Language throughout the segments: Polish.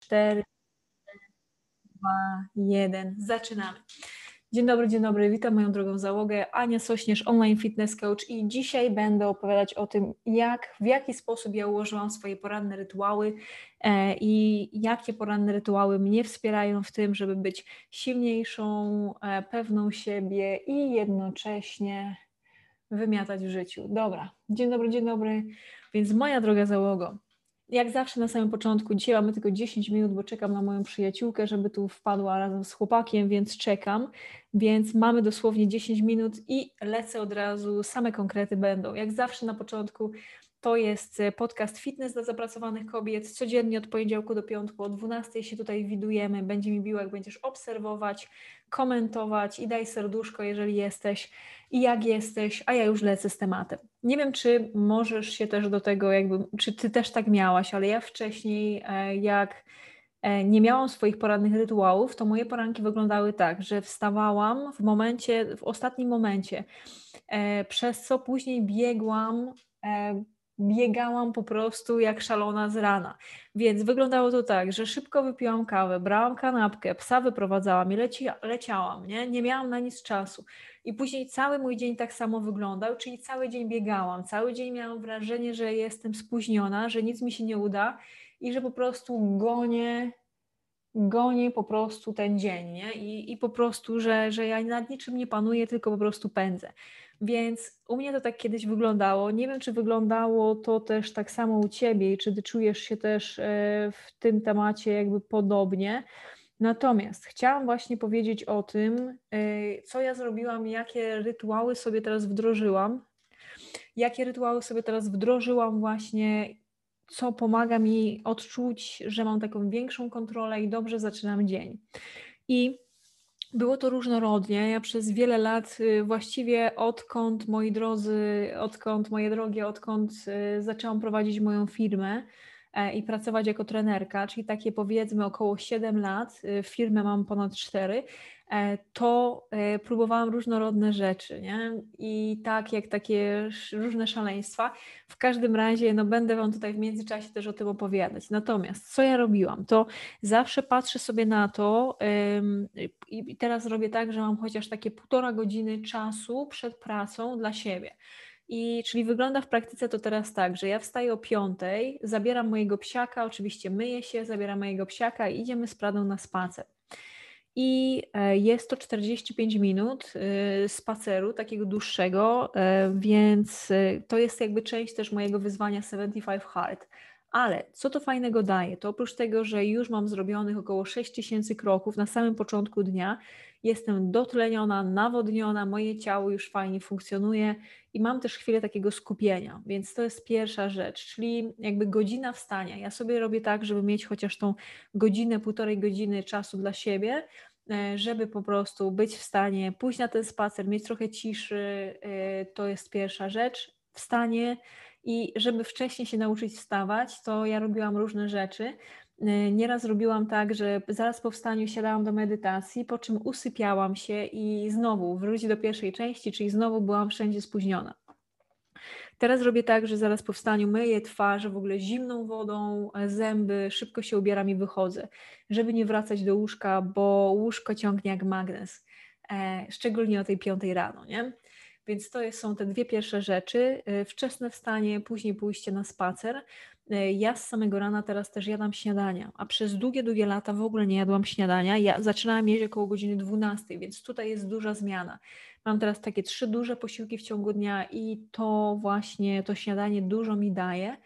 4, 2, 1. Zaczynamy. Dzień dobry, dzień dobry, witam moją drogą załogę. Ania Sośnierz, online fitness coach i dzisiaj będę opowiadać o tym, jak, w jaki sposób ja ułożyłam swoje poranne rytuały e, i jakie poranne rytuały mnie wspierają w tym, żeby być silniejszą, e, pewną siebie i jednocześnie wymiatać w życiu. Dobra, dzień dobry, dzień dobry. Więc moja droga załogo, jak zawsze na samym początku, dzisiaj mamy tylko 10 minut, bo czekam na moją przyjaciółkę, żeby tu wpadła razem z chłopakiem, więc czekam. Więc mamy dosłownie 10 minut i lecę od razu, same konkrety będą. Jak zawsze na początku to jest e, podcast Fitness dla zapracowanych kobiet. Codziennie od poniedziałku do piątku o 12 się tutaj widujemy. Będzie mi miło, jak będziesz obserwować, komentować i daj serduszko, jeżeli jesteś i jak jesteś, a ja już lecę z tematem. Nie wiem, czy możesz się też do tego, jakby, czy ty też tak miałaś, ale ja wcześniej, e, jak e, nie miałam swoich porannych rytuałów, to moje poranki wyglądały tak, że wstawałam w momencie, w ostatnim momencie, przez co później biegłam biegałam po prostu jak szalona z rana. Więc wyglądało to tak, że szybko wypiłam kawę, brałam kanapkę, psa wyprowadzałam i leci, leciałam, nie? nie miałam na nic czasu. I później cały mój dzień tak samo wyglądał, czyli cały dzień biegałam, cały dzień miałam wrażenie, że jestem spóźniona, że nic mi się nie uda i że po prostu gonię, gonię po prostu ten dzień, nie? I, i po prostu, że, że ja nad niczym nie panuję, tylko po prostu pędzę. Więc u mnie to tak kiedyś wyglądało. Nie wiem, czy wyglądało to też tak samo u ciebie i czy ty czujesz się też e, w tym temacie jakby podobnie. Natomiast chciałam właśnie powiedzieć o tym, e, co ja zrobiłam, jakie rytuały sobie teraz wdrożyłam, jakie rytuały sobie teraz wdrożyłam właśnie, co pomaga mi odczuć, że mam taką większą kontrolę i dobrze zaczynam dzień. I było to różnorodnie. Ja przez wiele lat, y, właściwie odkąd moi drodzy, odkąd moje drogie, odkąd y, zaczęłam prowadzić moją firmę i pracować jako trenerka, czyli takie powiedzmy około 7 lat, y, firmę mam ponad 4, E, to e, próbowałam różnorodne rzeczy, nie? I tak jak takie różne szaleństwa. W każdym razie, no będę Wam tutaj w międzyczasie też o tym opowiadać. Natomiast co ja robiłam, to zawsze patrzę sobie na to i teraz robię tak, że mam chociaż takie półtora godziny czasu przed pracą dla siebie. I czyli wygląda w praktyce to teraz tak, że ja wstaję o piątej, zabieram mojego psiaka, oczywiście myję się, zabieram mojego psiaka i idziemy z Pradą na spacer i e, jest to 45 minut e, spaceru, takiego dłuższego, e, więc to jest jakby część też mojego wyzwania 75 Hard. Ale co to fajnego daje? To oprócz tego, że już mam zrobionych około 6000 kroków na samym początku dnia, jestem dotleniona, nawodniona, moje ciało już fajnie funkcjonuje i mam też chwilę takiego skupienia, więc to jest pierwsza rzecz, czyli jakby godzina wstania. Ja sobie robię tak, żeby mieć chociaż tą godzinę, półtorej godziny czasu dla siebie, e, żeby po prostu być w stanie pójść na ten spacer, mieć trochę ciszy, e, to jest pierwsza rzecz. Wstanie i żeby wcześniej się nauczyć wstawać, to ja robiłam różne rzeczy. Y, nieraz robiłam tak, że zaraz po wstaniu siadałam do medytacji, po czym usypiałam się i znowu wrócić do pierwszej części, czyli znowu byłam wszędzie spóźniona. Teraz robię tak, że zaraz po wstaniu myję twarz w ogóle zimną wodą, e, zęby, szybko się ubieram i wychodzę, żeby nie wracać do łóżka, bo łóżko ciągnie jak magnes, e, szczególnie o tej piątej rano, nie? Więc to są te dwie pierwsze rzeczy. E, wczesne wstanie, później pójście na spacer. E, ja z samego rana teraz też jadam śniadania, a przez długie, długie lata w ogóle nie jadłam śniadania. Ja zaczynałam jeść około godziny 12, więc tutaj jest duża zmiana. Mam teraz takie trzy duże posiłki w ciągu dnia i to właśnie to śniadanie dużo mi daje.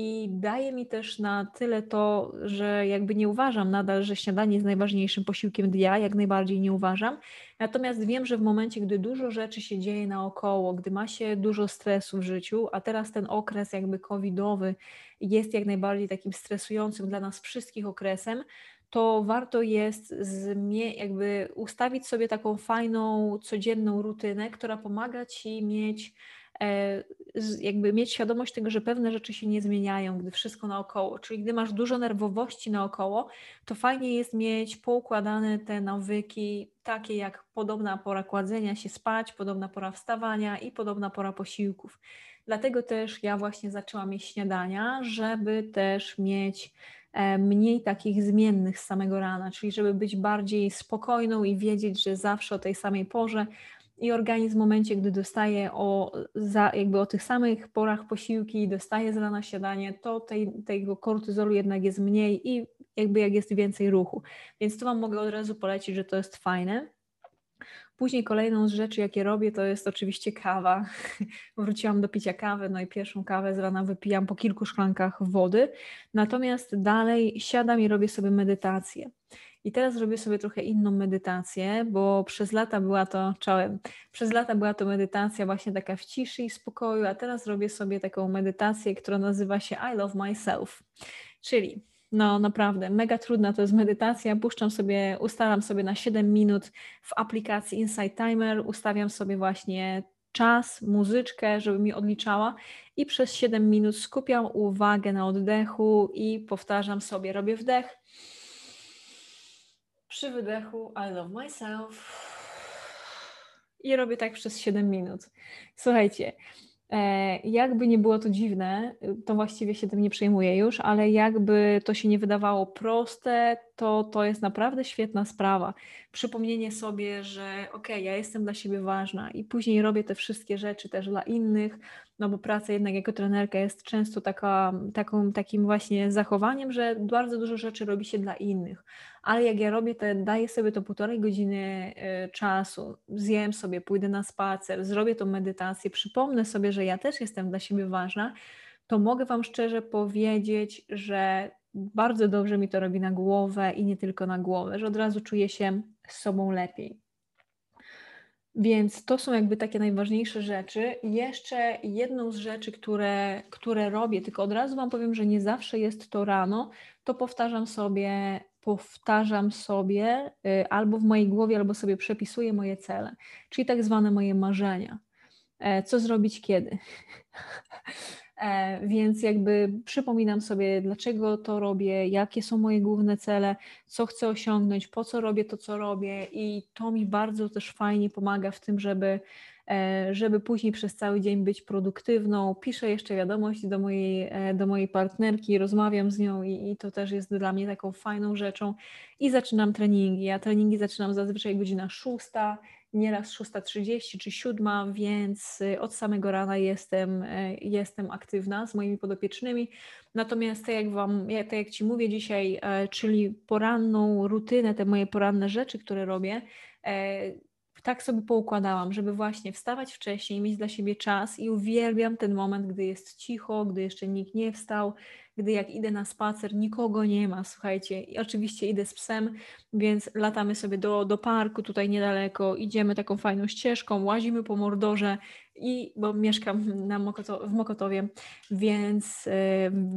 I daje mi też na tyle to, że jakby nie uważam nadal, że śniadanie jest najważniejszym posiłkiem dnia, jak najbardziej nie uważam. Natomiast wiem, że w momencie, gdy dużo rzeczy się dzieje naokoło, gdy ma się dużo stresu w życiu, a teraz ten okres jakby covidowy jest jak najbardziej takim stresującym dla nas wszystkich okresem, to warto jest jakby ustawić sobie taką fajną, codzienną rutynę, która pomaga Ci mieć E, jakby mieć świadomość tego, że pewne rzeczy się nie zmieniają, gdy wszystko naokoło. Czyli gdy masz dużo nerwowości naokoło, to fajnie jest mieć poukładane te nawyki, takie jak podobna pora kładzenia się spać, podobna pora wstawania i podobna pora posiłków. Dlatego też ja właśnie zaczęłam mieć śniadania, żeby też mieć mniej takich zmiennych z samego rana, czyli żeby być bardziej spokojną i wiedzieć, że zawsze o tej samej porze i organizm w momencie, gdy dostaje o, za, jakby o tych samych porach posiłki i dostaje z rana śniadanie, to tej, tego kortyzolu jednak jest mniej i jakby jak jest więcej ruchu. Więc tu Wam mogę od razu polecić, że to jest fajne. Później kolejną z rzeczy, jakie robię, to jest oczywiście kawa. Wróciłam do picia kawy, no i pierwszą kawę z rana wypijam po kilku szklankach wody. Natomiast dalej siadam i robię sobie medytację. I teraz robię sobie trochę inną medytację, bo przez lata była to, czołem, przez lata była to medytacja właśnie taka w ciszy i spokoju, a teraz robię sobie taką medytację, która nazywa się I Love Myself. Czyli no naprawdę, mega trudna to jest medytacja. Puszczam sobie, ustalam sobie na 7 minut w aplikacji Insight Timer, ustawiam sobie właśnie czas, muzyczkę, żeby mi odliczała i przez 7 minut skupiam uwagę na oddechu i powtarzam sobie, robię wdech. Przy wydechu I love myself. I robię tak przez 7 minut. Słuchajcie, jakby nie było to dziwne, to właściwie się tym nie przejmuję już, ale jakby to się nie wydawało proste, to to jest naprawdę świetna sprawa. Przypomnienie sobie, że okay, ja jestem dla siebie ważna i później robię te wszystkie rzeczy też dla innych, no bo praca jednak jako trenerka jest często taka, taką, takim właśnie zachowaniem, że bardzo dużo rzeczy robi się dla innych. Ale jak ja robię, to daję sobie to półtorej godziny y, czasu, zjem sobie, pójdę na spacer, zrobię tą medytację, przypomnę sobie, że ja też jestem dla siebie ważna, to mogę Wam szczerze powiedzieć, że bardzo dobrze mi to robi na głowę i nie tylko na głowę, że od razu czuję się z sobą lepiej. Więc to są jakby takie najważniejsze rzeczy. Jeszcze jedną z rzeczy, które, które robię, tylko od razu Wam powiem, że nie zawsze jest to rano, to powtarzam sobie, powtarzam sobie y, albo w mojej głowie, albo sobie przepisuję moje cele, czyli tak zwane moje marzenia. E, co zrobić kiedy? E, więc jakby przypominam sobie, dlaczego to robię, jakie są moje główne cele, co chcę osiągnąć, po co robię to, co robię, i to mi bardzo też fajnie pomaga w tym, żeby, żeby później przez cały dzień być produktywną. Piszę jeszcze wiadomość do mojej, e, do mojej partnerki, rozmawiam z nią i, i to też jest dla mnie taką fajną rzeczą. I zaczynam treningi. Ja treningi zaczynam zazwyczaj godzina szósta nieraz 6.30 czy 7, więc y, od samego rana jestem, y, jestem aktywna z moimi podopiecznymi. Natomiast tak jak Wam, tak jak Ci mówię dzisiaj, e, czyli poranną rutynę, te moje poranne rzeczy, które robię, e, tak sobie poukładałam, żeby właśnie wstawać wcześniej, mieć dla siebie czas i uwielbiam ten moment, gdy jest cicho, gdy jeszcze nikt nie wstał, gdy jak idę na spacer, nikogo nie ma, słuchajcie. I oczywiście idę z psem, więc latamy sobie do, do parku tutaj niedaleko, idziemy taką fajną ścieżką, łazimy po Mordorze i, bo mieszkam na Mokoto, w Mokotowie, więc, yy,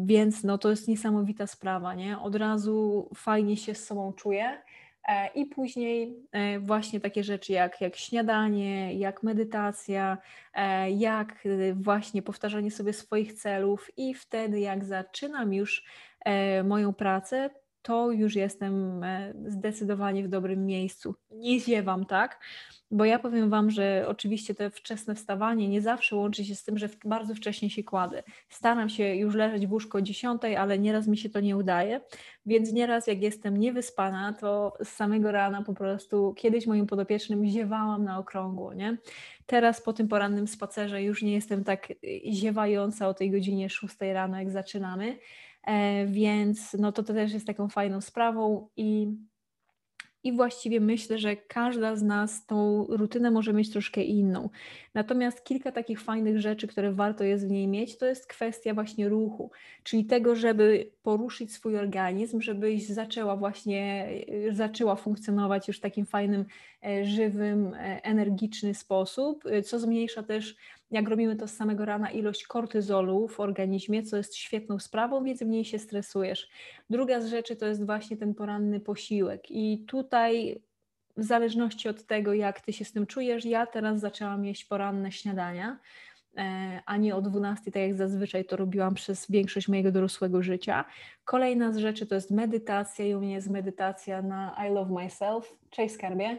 więc no to jest niesamowita sprawa, nie? Od razu fajnie się z sobą czuję. E, I później e, właśnie takie rzeczy jak, jak śniadanie, jak medytacja, e, jak właśnie powtarzanie sobie swoich celów, i wtedy, jak zaczynam już moją pracę, to już jestem zdecydowanie w dobrym miejscu. Nie ziewam, tak? Bo ja powiem Wam, że oczywiście to wczesne wstawanie nie zawsze łączy się z tym, że bardzo wcześnie się kładę. Staram się już leżeć w łóżko o 10, ale nieraz mi się to nie udaje, więc nieraz jak jestem niewyspana, to z samego rana po prostu kiedyś moim podopiecznym ziewałam na okrągło, nie? Teraz po tym porannym spacerze już nie jestem tak ziewająca o tej godzinie 6 rano, jak zaczynamy, e, więc no to, to też jest taką fajną sprawą i i właściwie myślę, że każda z nas tą rutynę może mieć troszkę inną. Natomiast kilka takich fajnych rzeczy, które warto jest w niej mieć, to jest kwestia właśnie ruchu, czyli tego, żeby poruszyć swój organizm, żebyś zaczęła właśnie, zaczęła funkcjonować już w takim fajnym, e, żywym, e, energiczny sposób, e, co zmniejsza też jak robimy to z samego rana, ilość kortyzolu w organizmie, co jest świetną sprawą, więc mniej się stresujesz. Druga z rzeczy to jest właśnie ten poranny posiłek. I tutaj w zależności od tego, jak ty się z tym czujesz, ja teraz zaczęłam jeść poranne śniadania, e, a nie o 12, tak jak zazwyczaj to robiłam przez większość mojego dorosłego życia. Kolejna z rzeczy to jest medytacja i u mnie jest medytacja na I Love Myself. Cześć skarbie.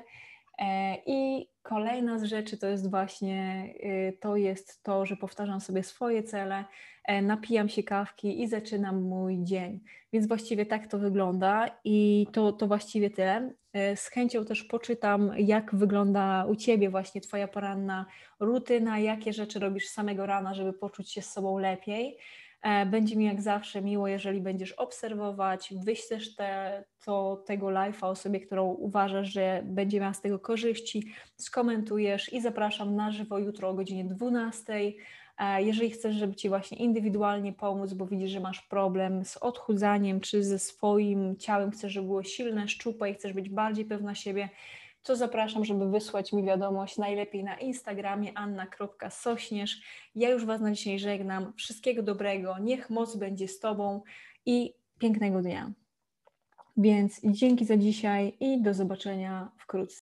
E, I kolejna z rzeczy to jest właśnie y, to jest to, że powtarzam sobie swoje cele, e, napijam się kawki i zaczynam mój dzień. Więc właściwie tak to wygląda i to, to właściwie tyle. E, z chęcią też poczytam, jak wygląda u Ciebie właśnie Twoja poranna rutyna, jakie rzeczy robisz samego rana, żeby poczuć się z sobą lepiej. E, będzie mi jak zawsze miło, jeżeli będziesz obserwować, wyślesz te, to, tego live'a osobie, którą uważasz, że będzie miała z tego korzyści, skomentujesz i zapraszam na żywo jutro o godzinie 12. E, jeżeli chcesz, żeby Ci właśnie indywidualnie pomóc, bo widzisz, że masz problem z odchudzaniem czy ze swoim ciałem, chcesz, żeby było silne, szczupłe i chcesz być bardziej pewna siebie, to zapraszam, żeby wysłać mi wiadomość najlepiej na Instagramie anna.sośnierz. Ja już Was na dzisiaj żegnam. Wszystkiego dobrego, niech moc będzie z Tobą i pięknego dnia. Więc dzięki za dzisiaj i do zobaczenia wkrótce.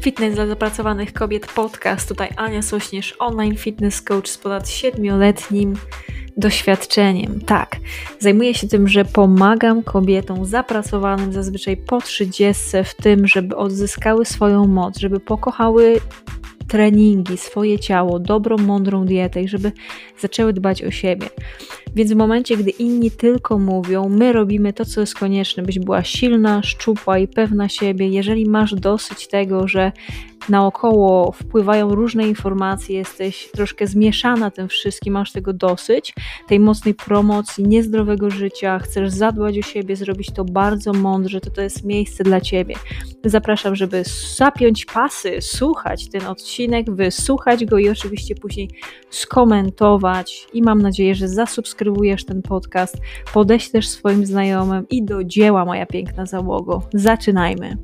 Fitness dla zapracowanych kobiet podcast. Tutaj Ania Sośnierz, online fitness coach z ponad 7-letnim doświadczeniem. Tak, zajmuję się tym, że pomagam kobietom zapracowanym zazwyczaj po 30 w tym, żeby odzyskały swoją moc, żeby pokochały treningi, swoje ciało, dobrą, mądrą dietę i żeby zaczęły dbać o siebie. Więc w momencie, gdy inni tylko mówią, my robimy to, co jest konieczne, byś była silna, szczupła i pewna siebie. Jeżeli masz dosyć tego, że naokoło wpływają różne informacje, jesteś troszkę zmieszana tym wszystkim, masz tego dosyć, tej mocnej promocji, niezdrowego życia, chcesz zadbać o siebie, zrobić to bardzo mądrze, to to jest miejsce dla Ciebie. Zapraszam, żeby zapiąć pasy, słuchać ten odcinek, wysłuchać go i oczywiście później skomentować i mam nadzieję, że zasubskrybujesz ten podcast, podeślesz swoim znajomym i do dzieła, moja piękna załogo. Zaczynajmy.